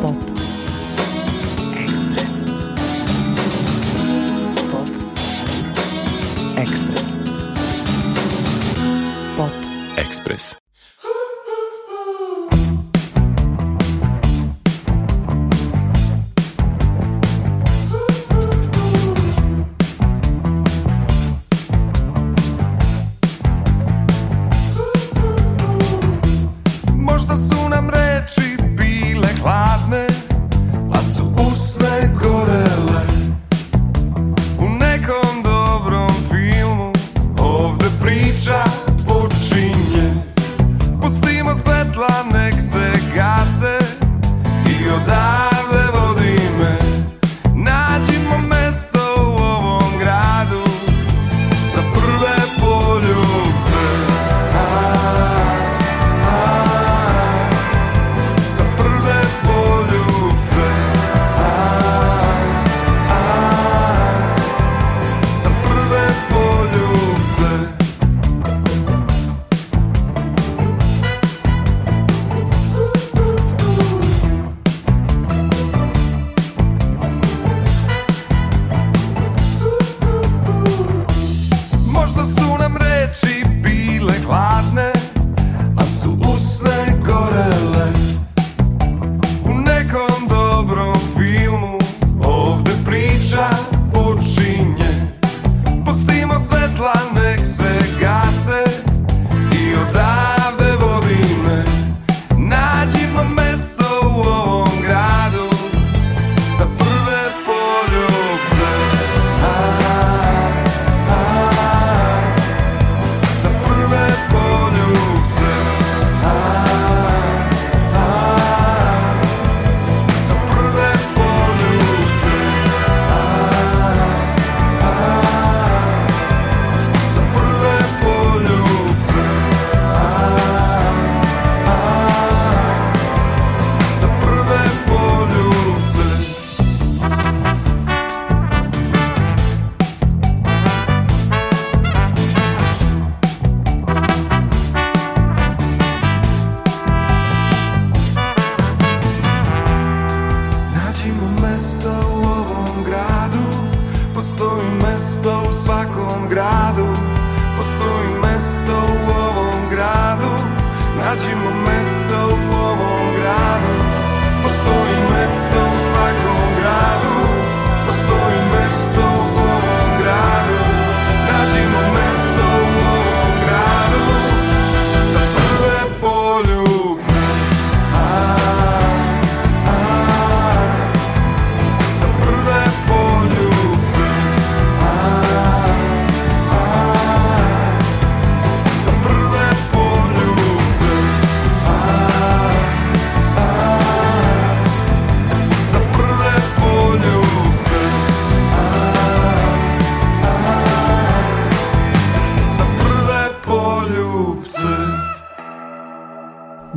pop.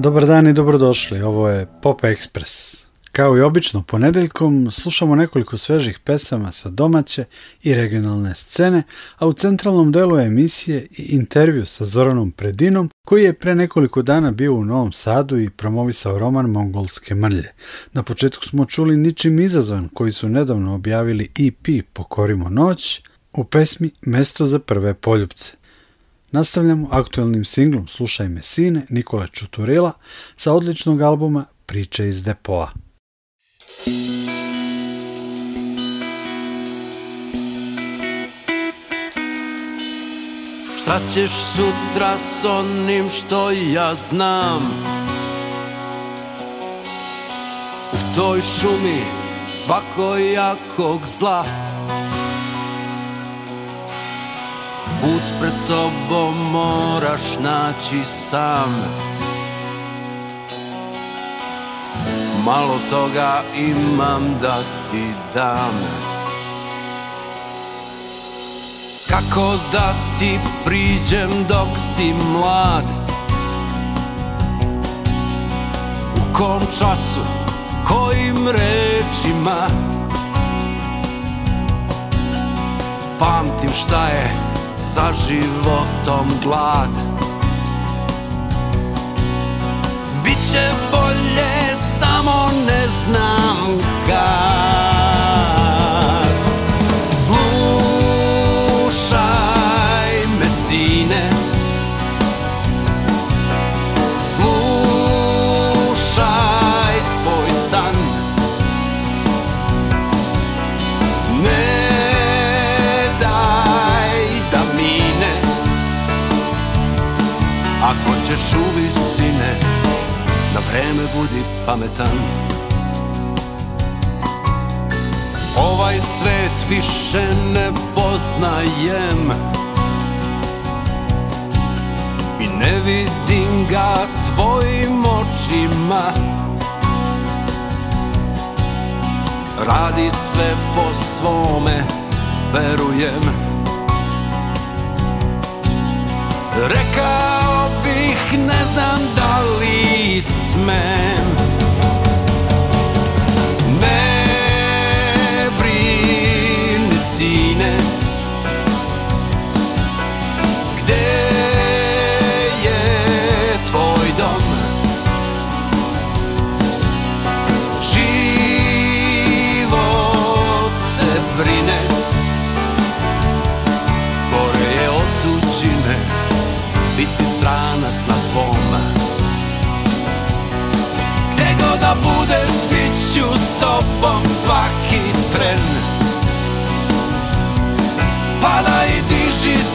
Dobar dan i dobrodošli, ovo je Pop Express. Kao i obično, ponedeljkom slušamo nekoliko svežih pesama sa domaće i regionalne scene, a u centralnom delu emisije i intervju sa Zoranom Predinom, koji je pre nekoliko dana bio u Novom Sadu i promovisao roman Mongolske mrlje. Na početku smo čuli Ničim izazvan, koji su nedavno objavili EP Pokorimo noć, u pesmi Mesto za prve poljubce. Nastavljamo aktualnim singlom Slušaj me sine Nikola Čuturila sa odličnog albuma Priče iz depoa. Šta ćeš sutra s onim što ja znam? U toj šumi svakojakog zla Put pred sobom moraš naći sam Malo toga imam da ti dam Kako da ti priđem dok si mlad U kom času, kojim rečima Pamtim šta je za životom glad Biće bolje, samo ne znam kad Ako ćeš u visine Na vreme budi pametan Ovaj svet više ne poznajem I ne vidim ga tvojim očima Radi sve po svome, verujem Rekao bih, ne znam da li smem Ne brini sine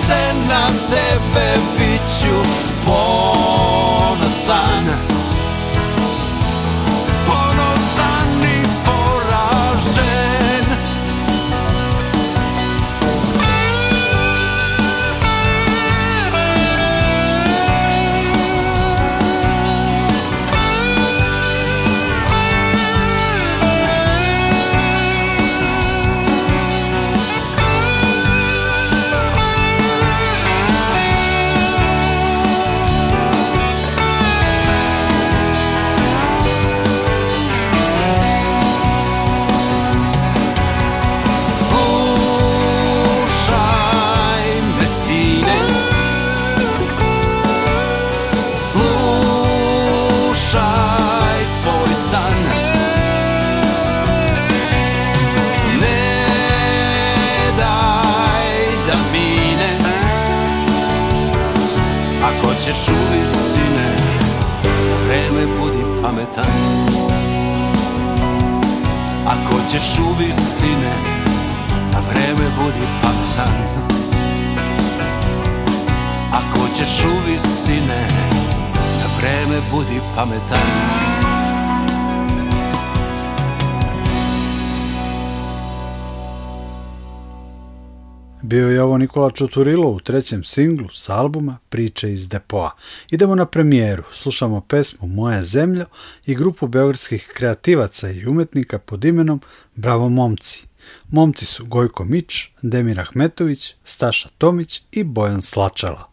se na tebe bit ću ponosan Nikola u trećem singlu s albuma Priče iz depoa. Idemo na premijeru, slušamo pesmu Moja zemlja i grupu beogradskih kreativaca i umetnika pod imenom Bravo momci. Momci su Gojko Mić, Demir Ahmetović, Staša Tomić i Bojan Slačala.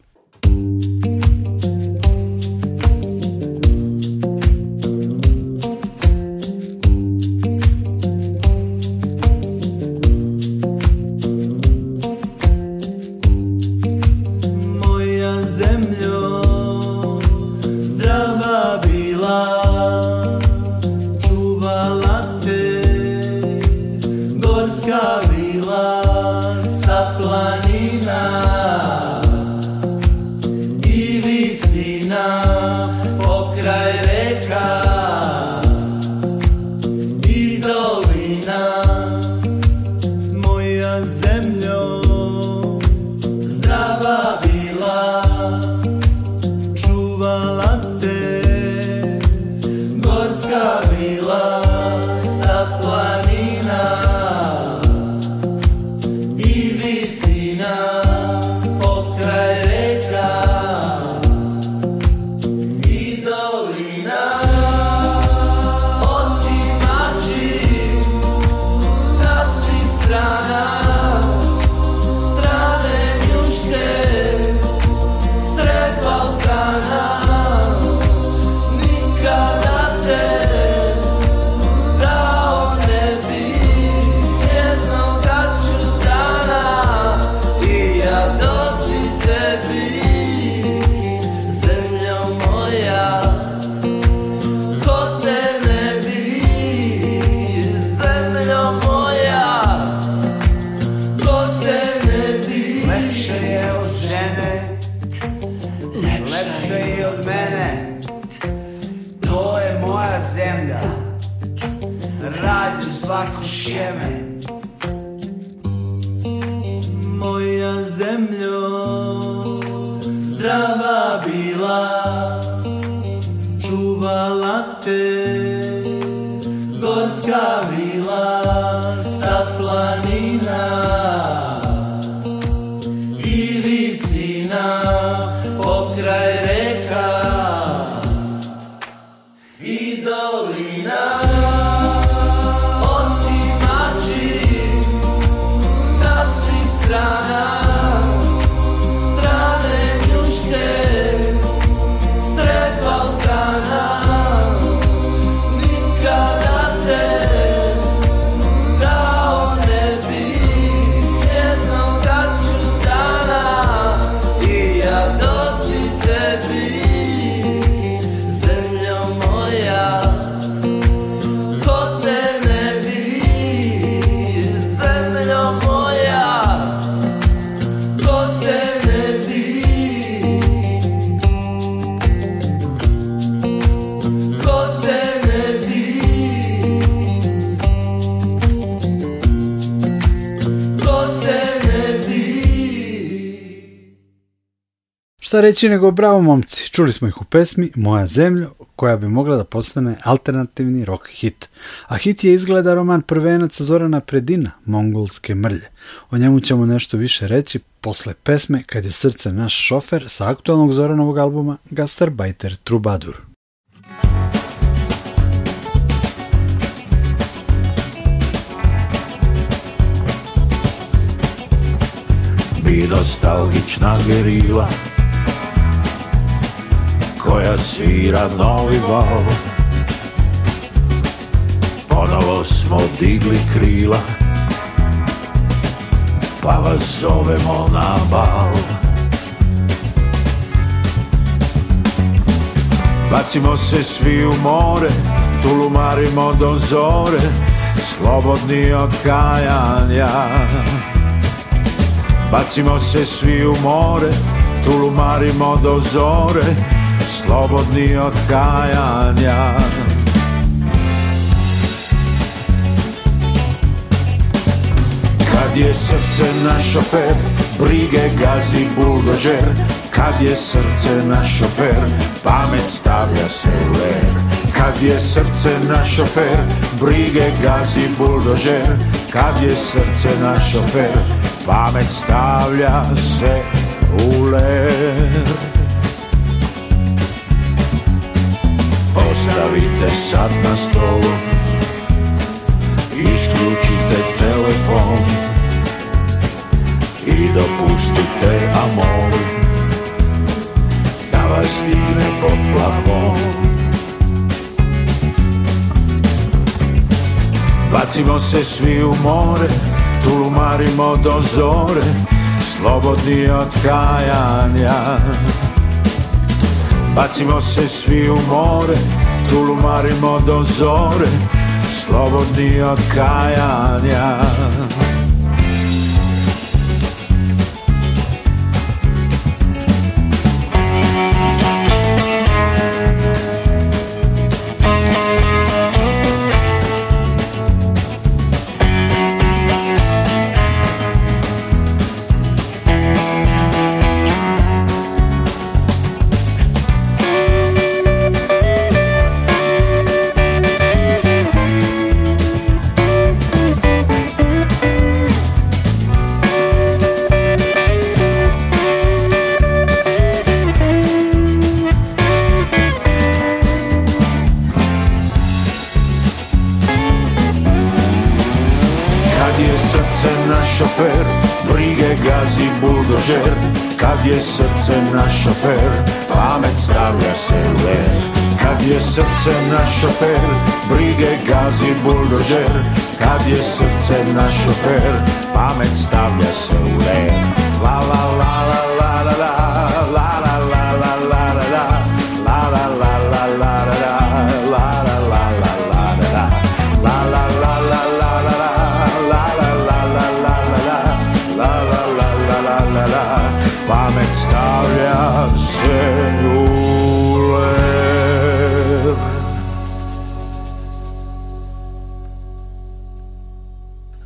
enough. šta reći nego bravo momci, čuli smo ih u pesmi Moja zemlja koja bi mogla da postane alternativni rock hit. A hit je izgleda roman prvenaca Zorana Predina, Mongolske mrlje. O njemu ćemo nešto više reći posle pesme Kad je srce naš šofer sa aktualnog Zoranovog albuma Gastarbeiter Trubadur. bi nostalgična gerila koja svira novi val Ponovo smo digli krila Pa vas zovemo na bal Bacimo se svi u more Tulumarimo do zore Slobodni od kajanja Bacimo se svi u more Tulumarimo do zore slobodni od kajanja Kad je srce na šofer, brige gazi buldožer Kad je srce na šofer, pamet stavlja se u ler Kad je srce na šofer, brige gazi buldožer Kad je srce na šofer, pamet stavlja se u ler stavite sad na stol Isključite telefon I dopustite amor Da vas pod plafon Bacimo se svi u more Tulumarimo do zore Slobodni od kajanja Bacimo se svi u more Tulumarimo do zore Slobodni od kajanja šofér, pamet stavia se uver. Kad je srdce na šofér, brige gazi buldožer. Kad je srdce na šofér, pamet stavia se la la La la la la la la la la la la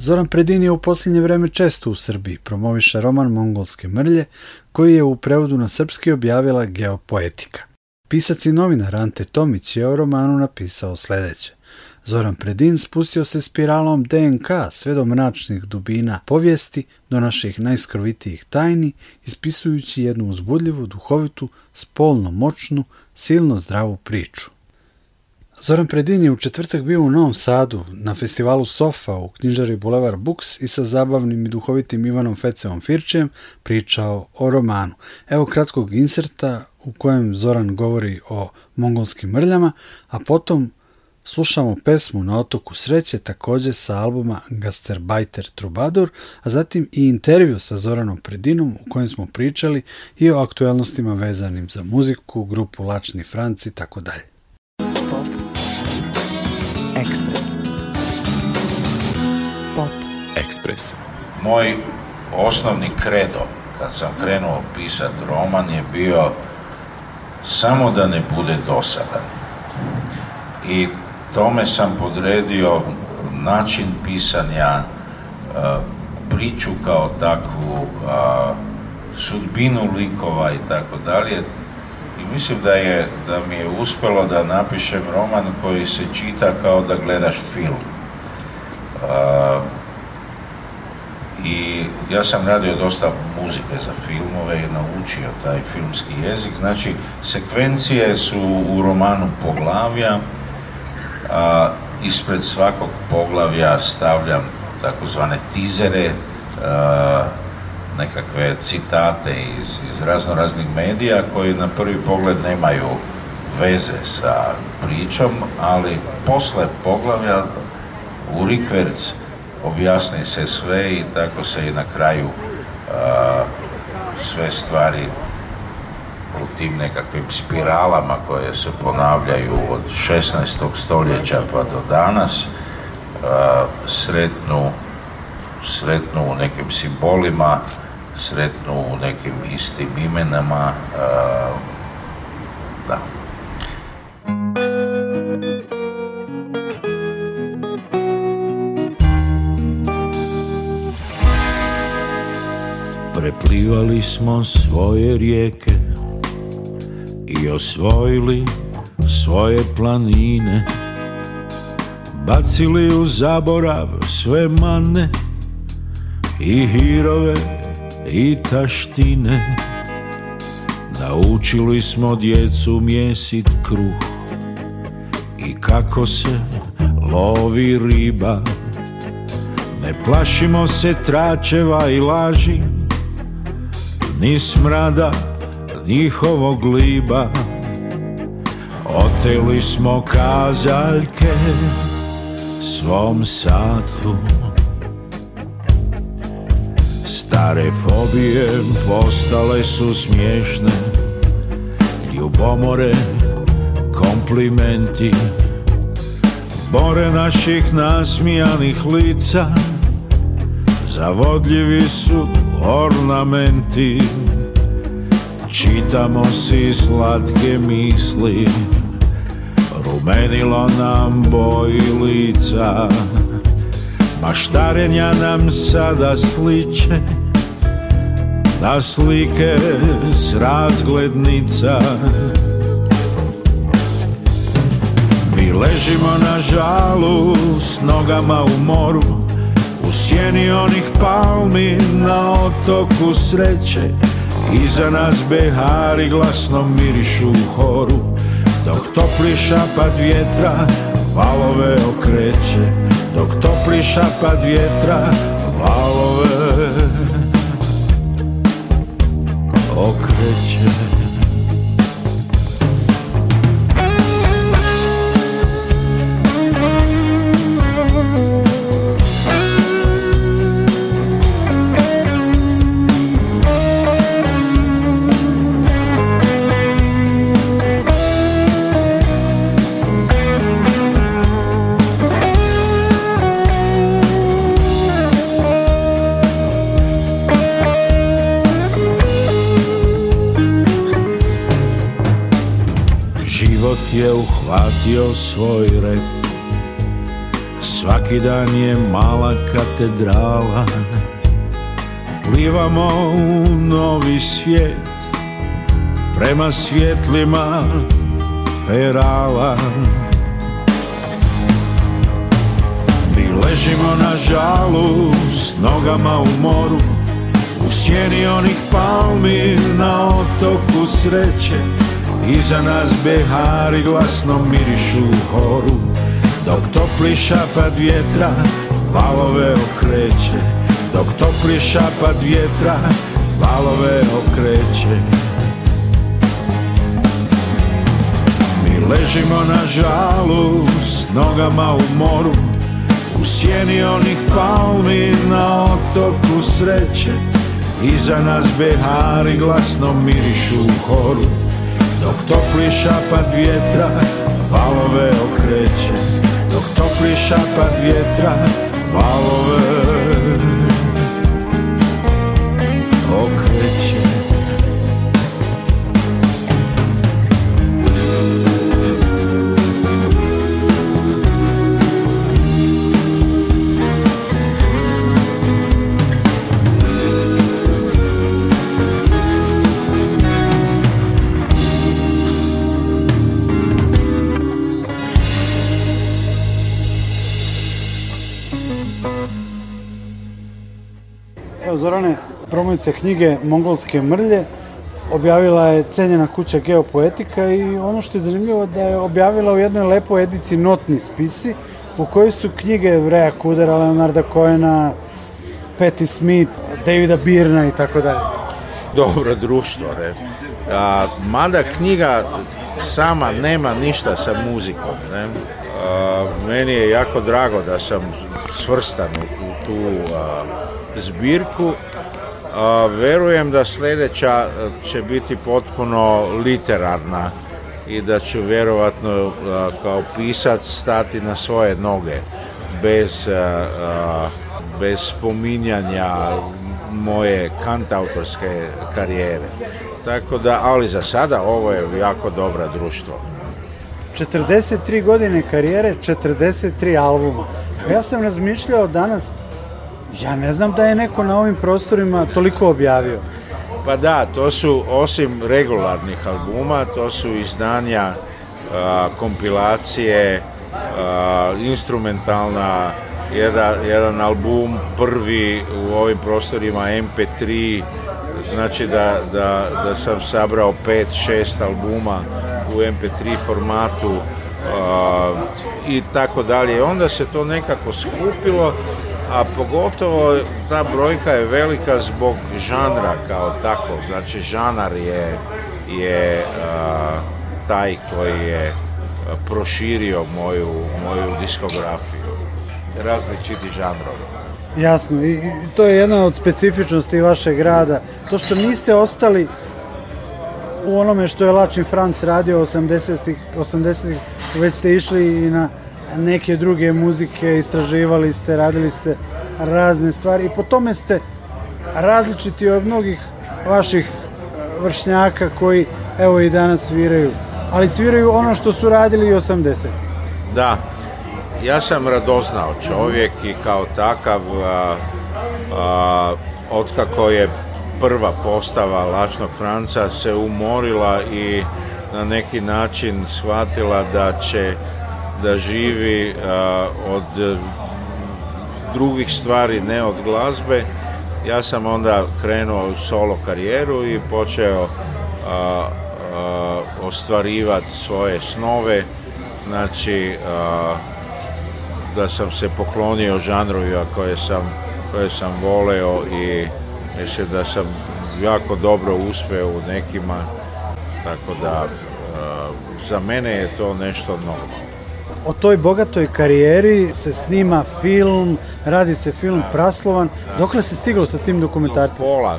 Zoran Predin je u posljednje vreme često u Srbiji, promoviše roman Mongolske mrlje, koji je u prevodu na srpski objavila Geopoetika. Pisac i novinar Ante Tomić je o romanu napisao sljedeće. Zoran Predin spustio se spiralom DNK sve do mračnih dubina povijesti, do naših najskrovitijih tajni, ispisujući jednu uzbudljivu, duhovitu, spolno moćnu, silno zdravu priču. Zoran Predin je u četvrtak bio u Novom Sadu na festivalu Sofa u knjižari Boulevard Books i sa zabavnim i duhovitim Ivanom Fecevom Firćem pričao o romanu. Evo kratkog inserta u kojem Zoran govori o mongolskim mrljama, a potom slušamo pesmu na otoku sreće također sa albuma Gasterbajter Trubador, a zatim i intervju sa Zoranom Predinom u kojem smo pričali i o aktualnostima vezanim za muziku, grupu Lačni Franci i tako dalje. Ekspres. Pop Ekspres. Moj osnovni kredo kad sam krenuo pisati roman je bio samo da ne bude dosadan. I tome sam podredio način pisanja, e, priču kao takvu, sudbinu likova i tako dalje mislim da, je, da mi je uspjelo da napišem roman koji se čita kao da gledaš film. Uh, I ja sam radio dosta muzike za filmove i naučio taj filmski jezik. Znači, sekvencije su u romanu poglavlja. a ispred svakog poglavlja stavljam takozvane tizere, uh, nekakve citate iz, iz razno raznih medija koji na prvi pogled nemaju veze sa pričom, ali posle poglavlja u Rikverc objasni se sve i tako se i na kraju sve stvari u tim nekakvim spiralama koje se ponavljaju od 16. stoljeća pa do danas sretnu sretnu u nekim simbolima sretnu u nekim istim imenama. Da. Preplivali smo svoje rijeke i osvojili svoje planine Bacili u zaborav sve mane i hirove i taštine Naučili smo djecu mjesit kruh I kako se lovi riba Ne plašimo se tračeva i laži Ni smrada njihovog liba Oteli smo kazaljke svom satu Stare fobije postale su smiješne Ljubomore, komplimenti Bore naših nasmijanih lica Zavodljivi su ornamenti Čitamo si slatke misli Rumenilo nam boji lica Maštarenja nam sada sliče na slike s razglednica Mi ležimo na žalu s nogama u moru U sjeni onih palmi na otoku sreće Iza nas behari glasno mirišu u horu Dok topli šapat vjetra valove okreće Dok topli šapat vjetra valove okreće svoj rep Svaki dan je mala katedrala Plivamo u novi svijet Prema svjetlima ferala Mi ležimo na žalu S nogama u moru U sjeni onih palmi Na otoku sreće Iza nas behari glasno mirišu horu Dok topli šapat vjetra valove okreće Dok topli vjetra valove okreće Mi ležimo na žalu s nogama u moru U sjeni onih palmi na otoku sreće Iza nas behari glasno mirišu horu dok topli šapat vjetra valove okreće Dok topli šapat vjetra valove Zorane, promovice knjige Mongolske mrlje. Objavila je cenjena kuća Geopoetika i ono što je zanimljivo da je objavila u jednoj lepoj edici Notni spisi u kojoj su knjige Vreja Kudera, Leonarda kojena Patti Smith, Davida Birna i tako dalje. Dobro društvo, ne? A, mada knjiga sama nema ništa sa muzikom, ne? meni je jako drago da sam svrstan u, tu zbirku. A, verujem da sljedeća e, će biti potpuno literarna i da ću vjerojatno e, kao pisac stati na svoje noge bez, e, bez spominjanja moje kantautorske karijere. Tako da, ali za sada ovo je jako dobra društvo. 43 godine karijere, 43 albuma. Ja sam razmišljao danas ja ne znam da je neko na ovim prostorima toliko objavio. Pa da, to su osim regularnih albuma, to su izdanja, kompilacije, instrumentalna, jedan, jedan album, prvi u ovim prostorima MP3, znači da, da, da sam sabrao pet, šest albuma u MP3 formatu i tako dalje. Onda se to nekako skupilo a pogotovo ta brojka je velika zbog žanra kao takvog. Znači, žanar je, je taj koji je proširio moju, moju diskografiju. Različiti žanrovi. Jasno, i to je jedna od specifičnosti vašeg rada. To što niste ostali u onome što je Lačin Franc radio 80-ih, 80 već ste išli i na neke druge muzike, istraživali ste, radili ste razne stvari i po tome ste različiti od mnogih vaših vršnjaka koji evo i danas sviraju. Ali sviraju ono što su radili i 80. Da, ja sam radoznao čovjek i kao takav a, a, otkako je prva postava Lačnog Franca se umorila i na neki način shvatila da će da živi od e, drugih stvari, ne od glazbe. Ja sam onda krenuo u solo karijeru i počeo ostvarivati svoje snove. Znači, da sam se poklonio žanrovima koje sam, koje sam voleo i mislim da sam jako dobro uspeo u nekima, tako da za mene je to nešto normalno o toj bogatoj karijeri se snima film, radi se film Praslovan. Da. Dokle se stiglo sa tim dokumentarcem? pola.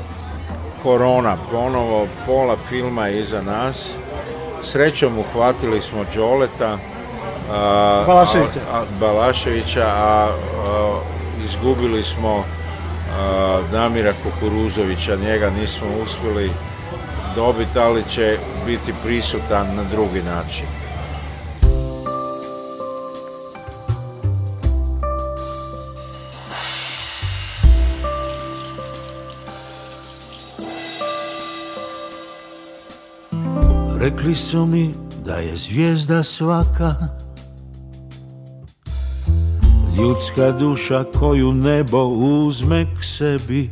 Korona, ponovo pola filma je iza nas. Srećom uhvatili smo Đoleta. A, Balaševića. A, Balaševića, a izgubili smo Damira Kukuruzovića, njega nismo uspjeli dobiti, ali će biti prisutan na drugi način. Rekli su mi da je zvijezda svaka Ljudska duša koju nebo uzme k sebi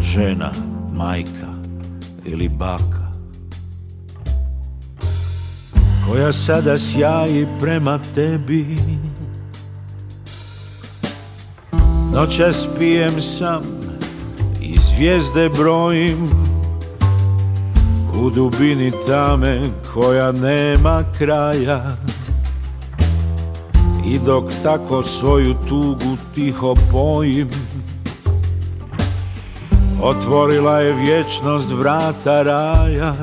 Žena, majka ili baka Koja sada sjaji prema tebi Noćas pijem sam i zvijezde brojim u dubini tame koja nema kraja i dok tako svoju tugu tiho pojim Otvorila je vječnost vrata raja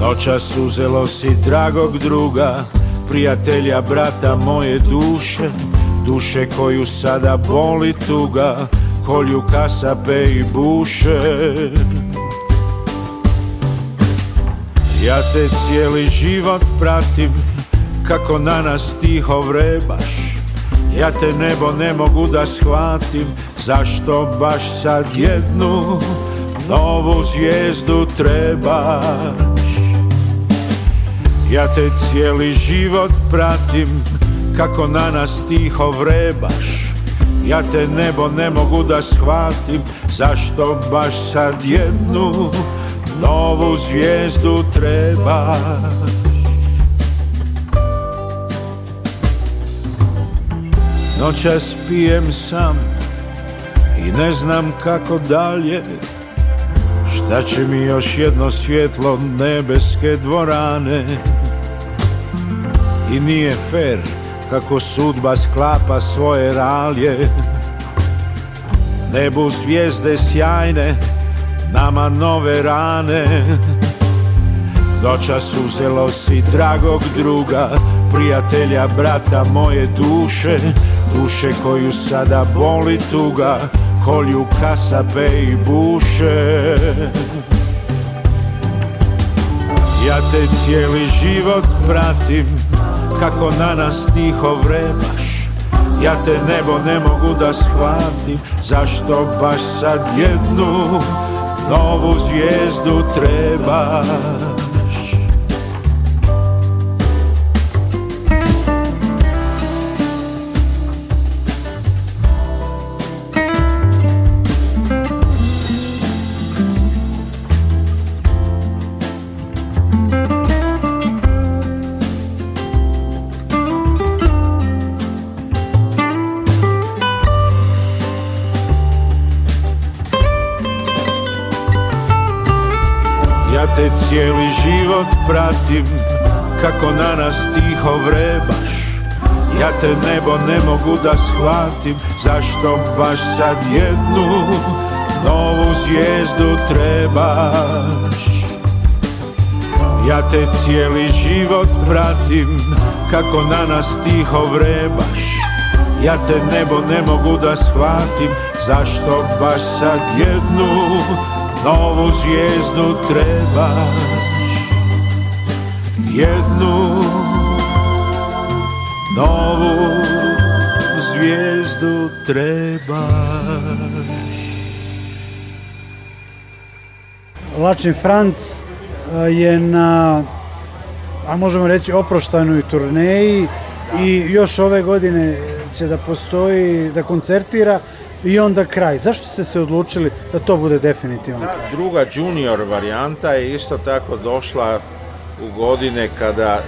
Noćas uzelo si dragog druga Prijatelja brata moje duše Duše koju sada boli tuga kolju kasape i buše Ja te cijeli život pratim kako na nas tiho vrebaš Ja te nebo ne mogu da shvatim zašto baš sad jednu novu zvijezdu trebaš Ja te cijeli život pratim kako na nas tiho vrebaš ja te nebo ne mogu da shvatim Zašto baš sad jednu Novu zvijezdu treba Noćas pijem sam I ne znam kako dalje Šta će mi još jedno svjetlo nebeske dvorane I nije fair kako sudba sklapa svoje ralje Nebu zvijezde sjajne, nama nove rane Dočas uzelo si dragog druga, prijatelja, brata moje duše Duše koju sada boli tuga, kolju kasabe i buše Ja te cijeli život pratim kako na nas tiho vrebaš Ja te nebo ne mogu da shvatim Zašto baš sad jednu novu zvijezdu treba kako na nas tiho vrebaš Ja te nebo ne mogu da shvatim Zašto baš sad jednu novu zvijezdu trebaš Ja te cijeli život pratim Kako na nas tiho vrebaš Ja te nebo ne mogu da shvatim Zašto baš sad jednu novu zvijezdu trebaš jednu novu zvijezdu trebaš. Lačin Franc e, je na, a možemo reći, oproštajnoj turneji i još ove godine će da postoji, da koncertira i onda kraj. Zašto ste se odlučili da to bude definitivno? druga junior varijanta je isto tako došla godine kada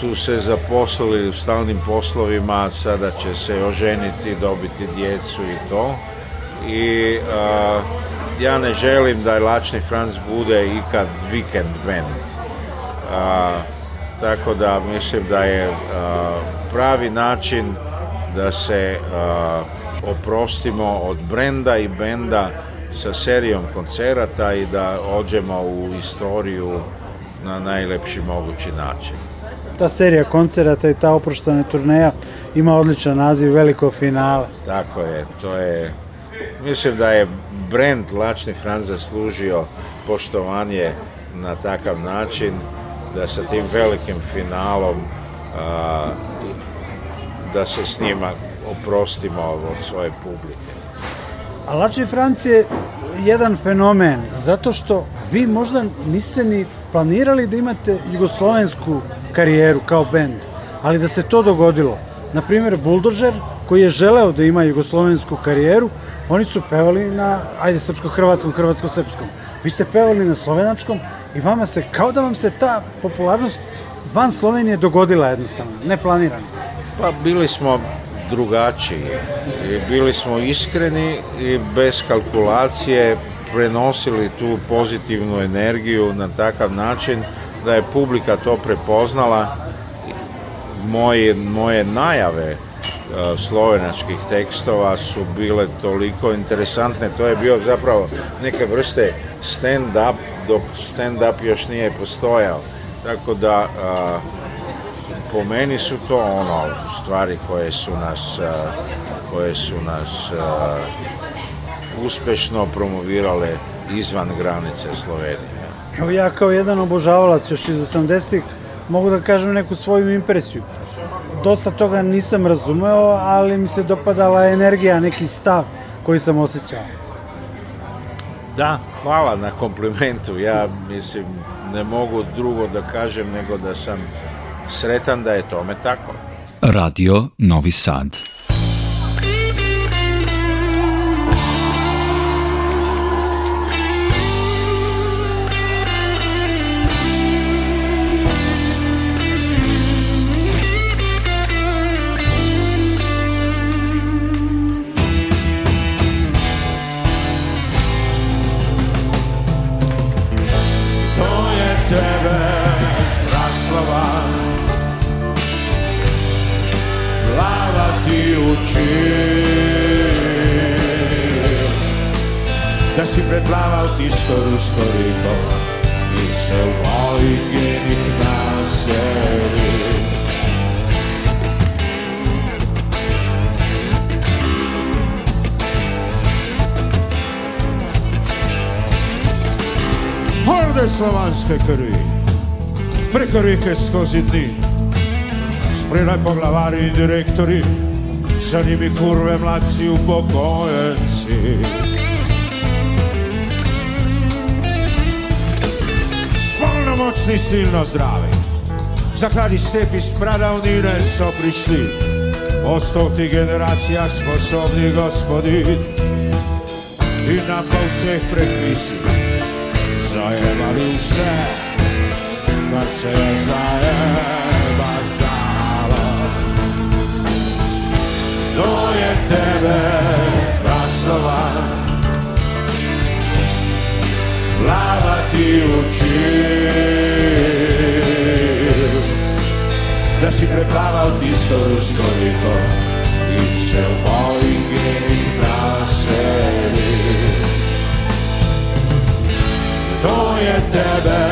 su se zaposlili u stalnim poslovima, sada će se oženiti, dobiti djecu i to. I ja ne želim da je Lačni Franc bude ikad weekend band. tako da mislim da je pravi način da se oprostimo od brenda i benda sa serijom koncerata i da ođemo u istoriju na najlepši mogući način. Ta serija koncerata i ta oproštana turneja ima odličan naziv Veliko finale. Tako je, to je... Mislim da je brend Lačni Franz zaslužio poštovanje na takav način da sa tim velikim finalom da se s njima oprostimo od svoje publike. A Lačni Franc je jedan fenomen zato što vi možda niste ni planirali da imate jugoslovensku karijeru kao bend, ali da se to dogodilo. Na primjer, Buldožer, koji je želeo da ima jugoslovensku karijeru, oni su pevali na, ajde, srpsko-hrvatskom, hrvatsko-srpskom. Vi ste pevali na slovenačkom i vama se, kao da vam se ta popularnost van Slovenije dogodila jednostavno, neplanirano. Pa bili smo drugačiji, bili smo iskreni i bez kalkulacije prenosili tu pozitivnu energiju na takav način da je publika to prepoznala moje, moje najave e, slovenačkih tekstova su bile toliko interesantne. To je bio zapravo neke vrste stand-up dok stand-up još nije postojao. Tako da e, po meni su to ono stvari koje su nas e, koje su nas uspješno promovirale izvan granice Slovenije. ja kao jedan obožavalac još iz 80-ih mogu da kažem neku svoju impresiju. Dosta toga nisam razumeo, ali mi se dopadala energija, neki stav koji sam osjećao. Da, hvala na komplimentu. Ja mislim, ne mogu drugo da kažem nego da sam sretan da je tome tako. Radio Novi Sad. si preplaval tisto rusko reko in še v mojih genih naseli. Horde slovanske krvi, prekorike skozi dni, sprelaj poglavari in direktori, za njimi kurve mladci upokojenci. moćni, silno zdravi. Zakladi step i sprada u so prišli. Ostov ti generacijah sposobni gospodi. I na pa vseh prekvisi. Zajevali se se je zajevati dalo. To je tebe praslovan plavati učil. Da si preplaval tisto rusko reko in se v Boeingenih naseli. To je tebe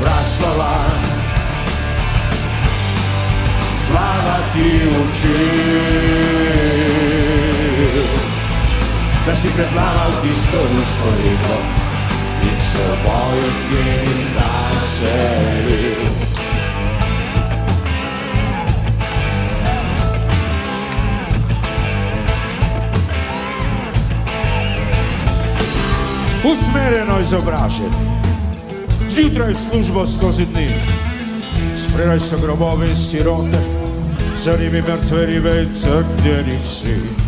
praslova, plavati učil. Da si preplaval tisto rusko reko in se v Boeingenih naseli. Usmerjeno izobraženi, zjutraj službo skozi dni, spredaj se grobove in sirote, za njimi mrtve ribe in crkvenih sin.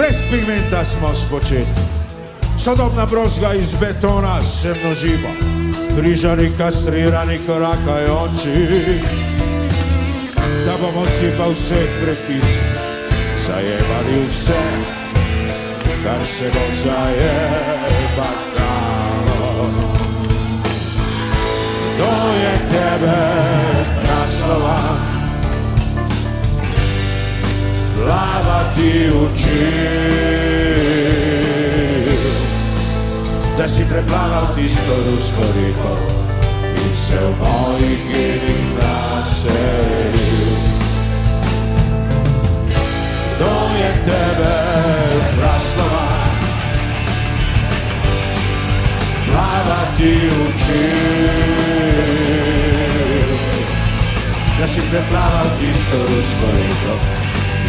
brez pigmenta smo spočeti. Sodobna brozga iz betona se množiva, križani, kastrirani, korakaj oči. Da bomo si pa vseh predpisov zajevali vse, kar se bo zajevalo. Kdo je tebe naslovan? slava ti uči. Da si preplaval tisto rusko riko in se v mojih genih naselil. Kdo je tebe praslova? Plava ti uči. Da si preplaval tisto rusko riko in se v mojih genih naselil.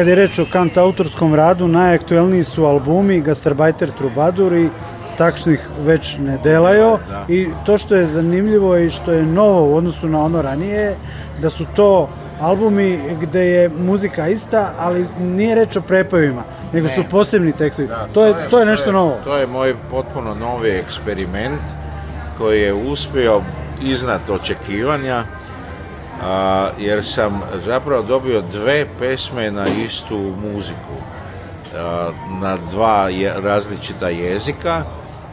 kad je reč o kant autorskom radu, najaktuelniji su albumi Gasarbajter Trubadur i takšnih već ne delaju. i to što je zanimljivo i što je novo u odnosu na ono ranije, da su to albumi gde je muzika ista, ali nije reč o prepavima, nego su posebni tekstovi. to, je, to, je, to je nešto novo. To je moj potpuno novi eksperiment koji je uspio iznad očekivanja a, jer sam zapravo dobio dve pesme na istu muziku na dva različita jezika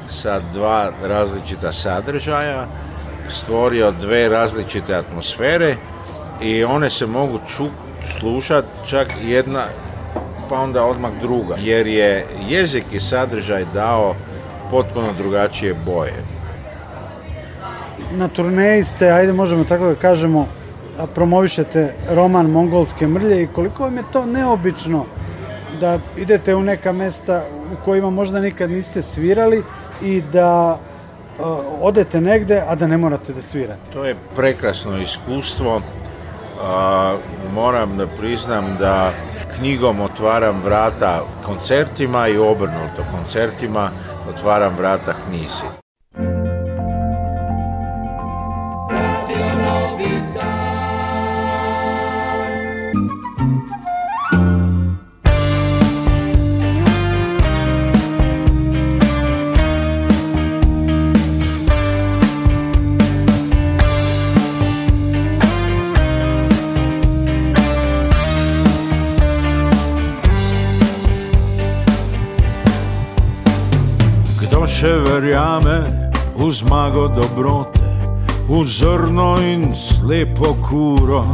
sa dva različita sadržaja stvorio dve različite atmosfere i one se mogu slušati čak jedna pa onda odmah druga jer je jezik i sadržaj dao potpuno drugačije boje na turneji ste, ajde možemo tako da kažemo promovišete roman Mongolske mrlje i koliko vam je to neobično da idete u neka mesta u kojima možda nikad niste svirali i da uh, odete negde, a da ne morate da svirate. To je prekrasno iskustvo. Uh, moram da priznam da knjigom otvaram vrata koncertima i obrnuto koncertima otvaram vrata knjizi. verjame v zmago dobrote, v zrno in slepo kuro.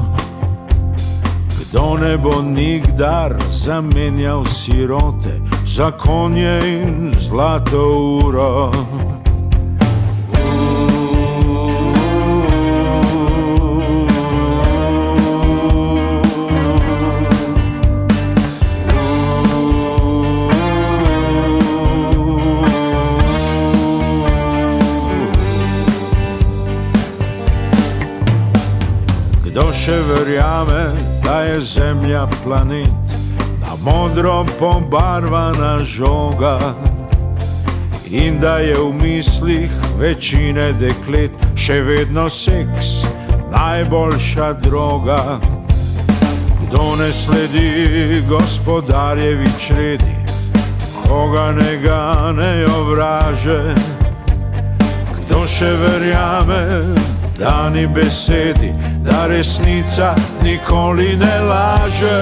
Kdo ne bo nikdar zamenjal sirote, zakonje in zlato uro. še verjame, da je zemlja planet, na modro pobarvana žoga. In da je v mislih večine deklet še vedno seks, najboljša droga. Kdo ne sledi gospodarjevi čredi, koga ne ganejo vraže, kdo še verjame, da ni besedi. da resnica nikoli ne laže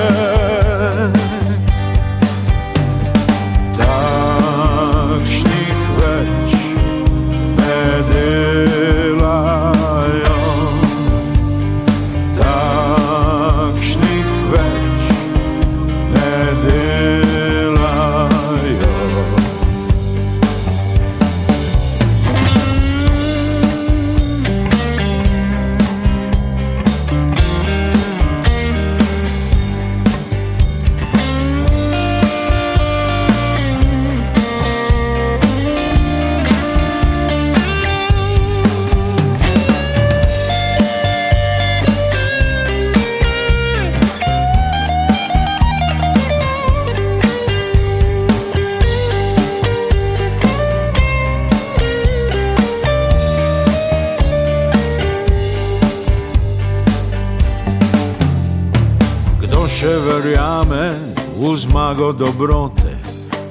dobrote,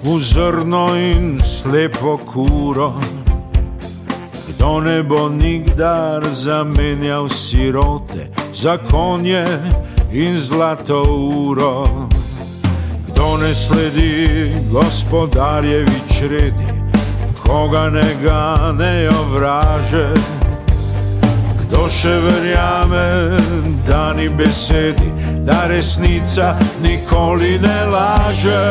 vzorno in slepo kuro. Kdo ne bo nikdar zamenjal sirote za konje in zlato uro? Kdo ne sledi gospodarjevi čredi, koga ne ganejo vraže? Kdo še verjame dani besedi, da resnica nikoli ne laže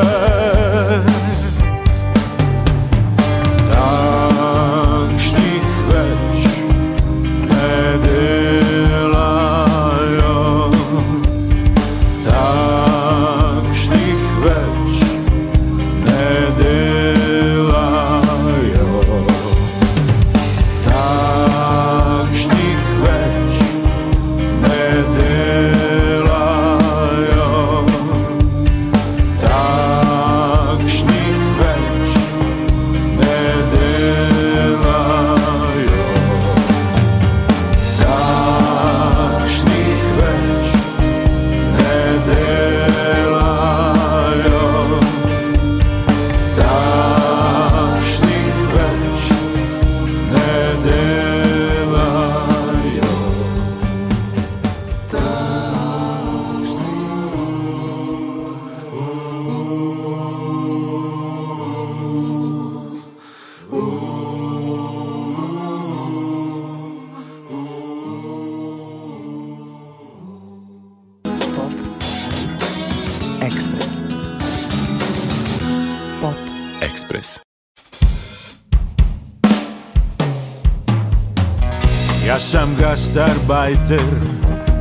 Truba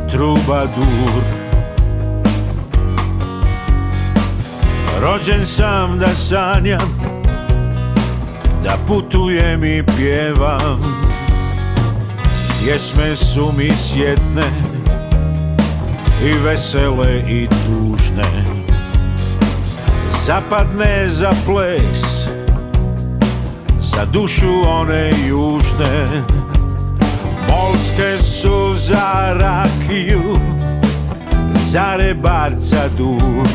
trubadur Rođen sam da sanjam, da putujem i pjevam Pjesme su mi sjetne i vesele i tužne Zapadne za ples, za dušu one južne Mađarske su za rakiju Za rebarca dur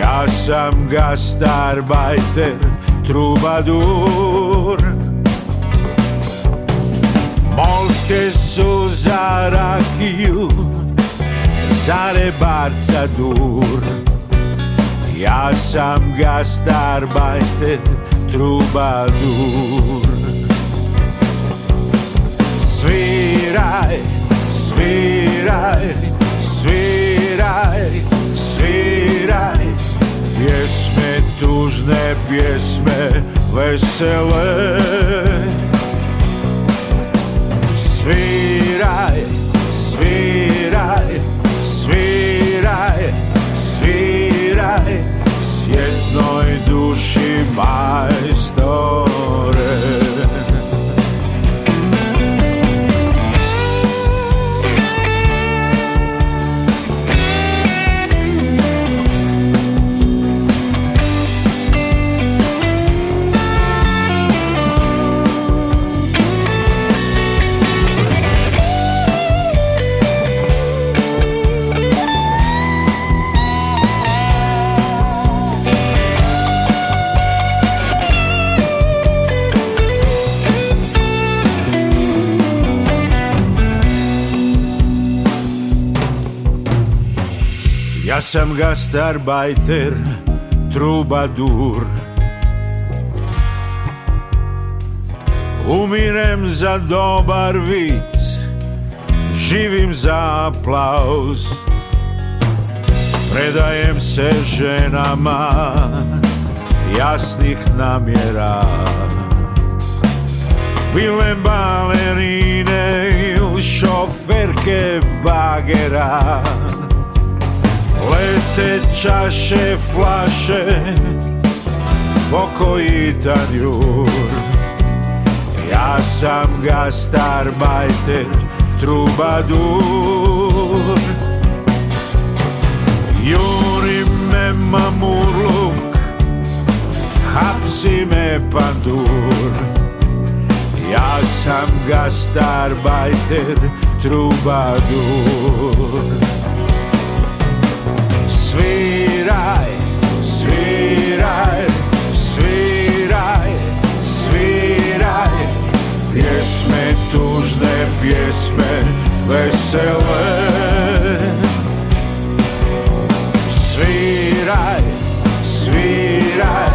Ja sam gastarbajter Trubadur Molske su za rakiju Za rebarca dur Ja sam gastarbajter Trubadur vesele Sviraj, sviraj, sviraj, sviraj S jednoj duši maj sam gastarbajter, dur Umirem za dobar vic, živim za aplauz Predajem se ženama jasnih namjera Bile balerine, šoferke bagera se čaše, flaše, Oko jur Ja sam gastarbajter, trubadur. Juri me mamurluk, hapsi me pandur. Ja sam gastarbajter, trubadur sviraj, sviraj, sviraj, sviraj Pjesme tužne, pjesme vesele Sviraj, sviraj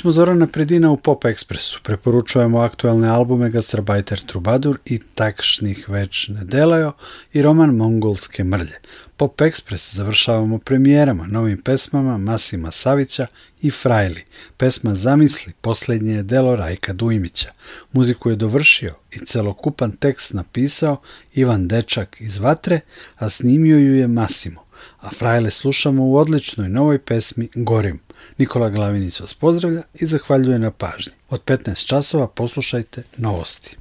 smo Zorana Predina u Pop Expressu. Preporučujemo aktualne albume Gastrabajter Trubadur i Takšnih već ne delajo i roman Mongolske mrlje. Pop Express završavamo premijerama, novim pesmama Masima Savića i Frajli. Pesma Zamisli posljednje je delo Rajka Dujmića. Muziku je dovršio i celokupan tekst napisao Ivan Dečak iz Vatre, a snimio ju je Masimo. A Frajle slušamo u odličnoj novoj pesmi Gorim. Nikola Glavinic vas pozdravlja i zahvaljuje na pažnji. Od 15 časova poslušajte novosti.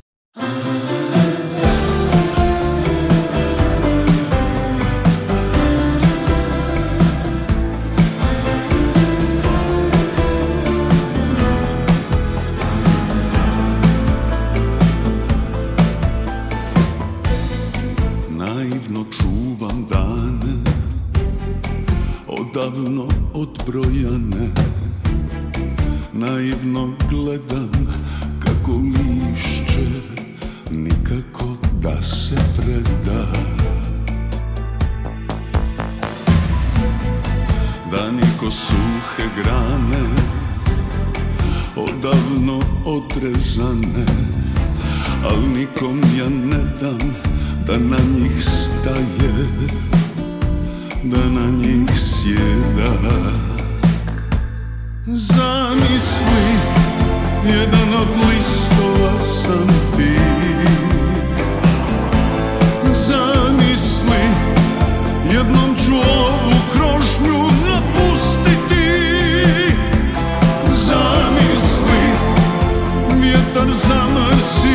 Naivno čuvam dane Odavno podbrojane Naivno gledam kako lišće Nikako da se preda Da niko suhe grane Odavno otrezane Al nikom ja ne dam da na njih staje da na njih sjeda Zamisli, jedan od listova sam ti Zamisli, jednom ću ovu krošnju napustiti Zamisli, vjetar zamrsi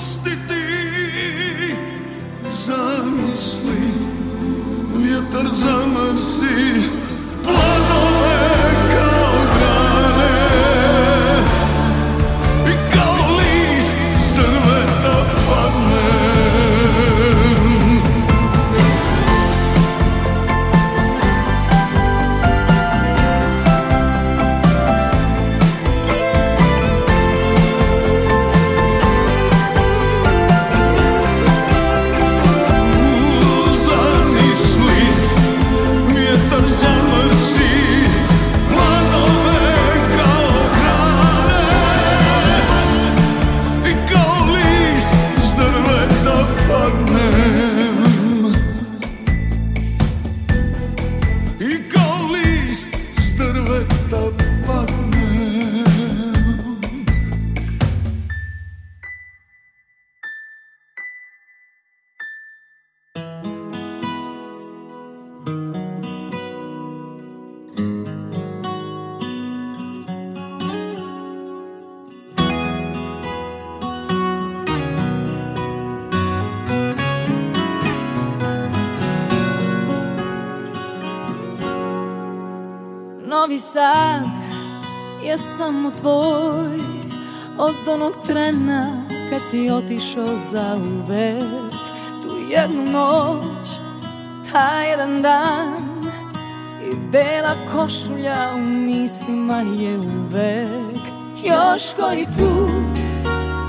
pustiti Zamisli, vjetar zamrsi išao za uvek Tu jednu noć, ta jedan dan I bela košulja u mislima je uvek Još koji put,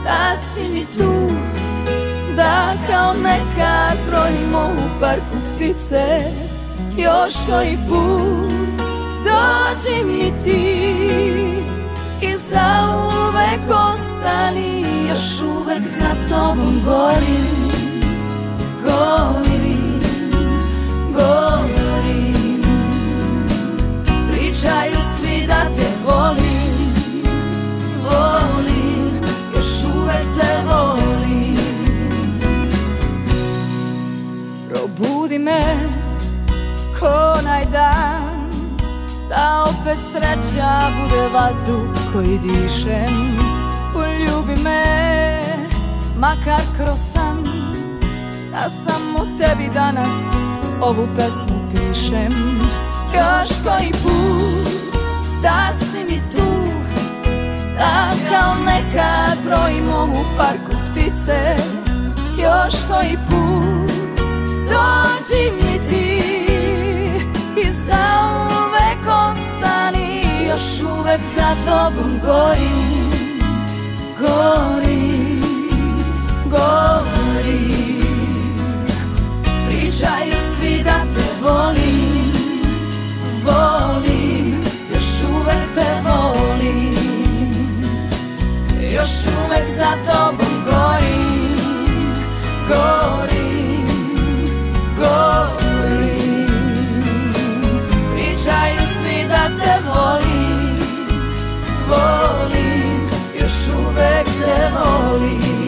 da si mi tu Da kao nekad brojimo u parku ptice Još koji put, dođi mi ti i uvek ostani Još uvek za tobom gorim Gorim, gorim Pričaju svi da te volim Volim, još uvek te volim Probudi me, konaj dan da opet sreća bude vazduh koji dišem Poljubi me, makar kroz san Da samo tebi danas ovu pesmu pišem Još koji put da si mi tu Da kao nekad brojimo u parku ptice Još koji put dođi mi ti I samo Ostani Još uvek za tobom gori, gori, gori, Pričaju svi da te volim Volim, još uvek te volim Još uvek za tobom gori Gori Gori volim, još uvek te volim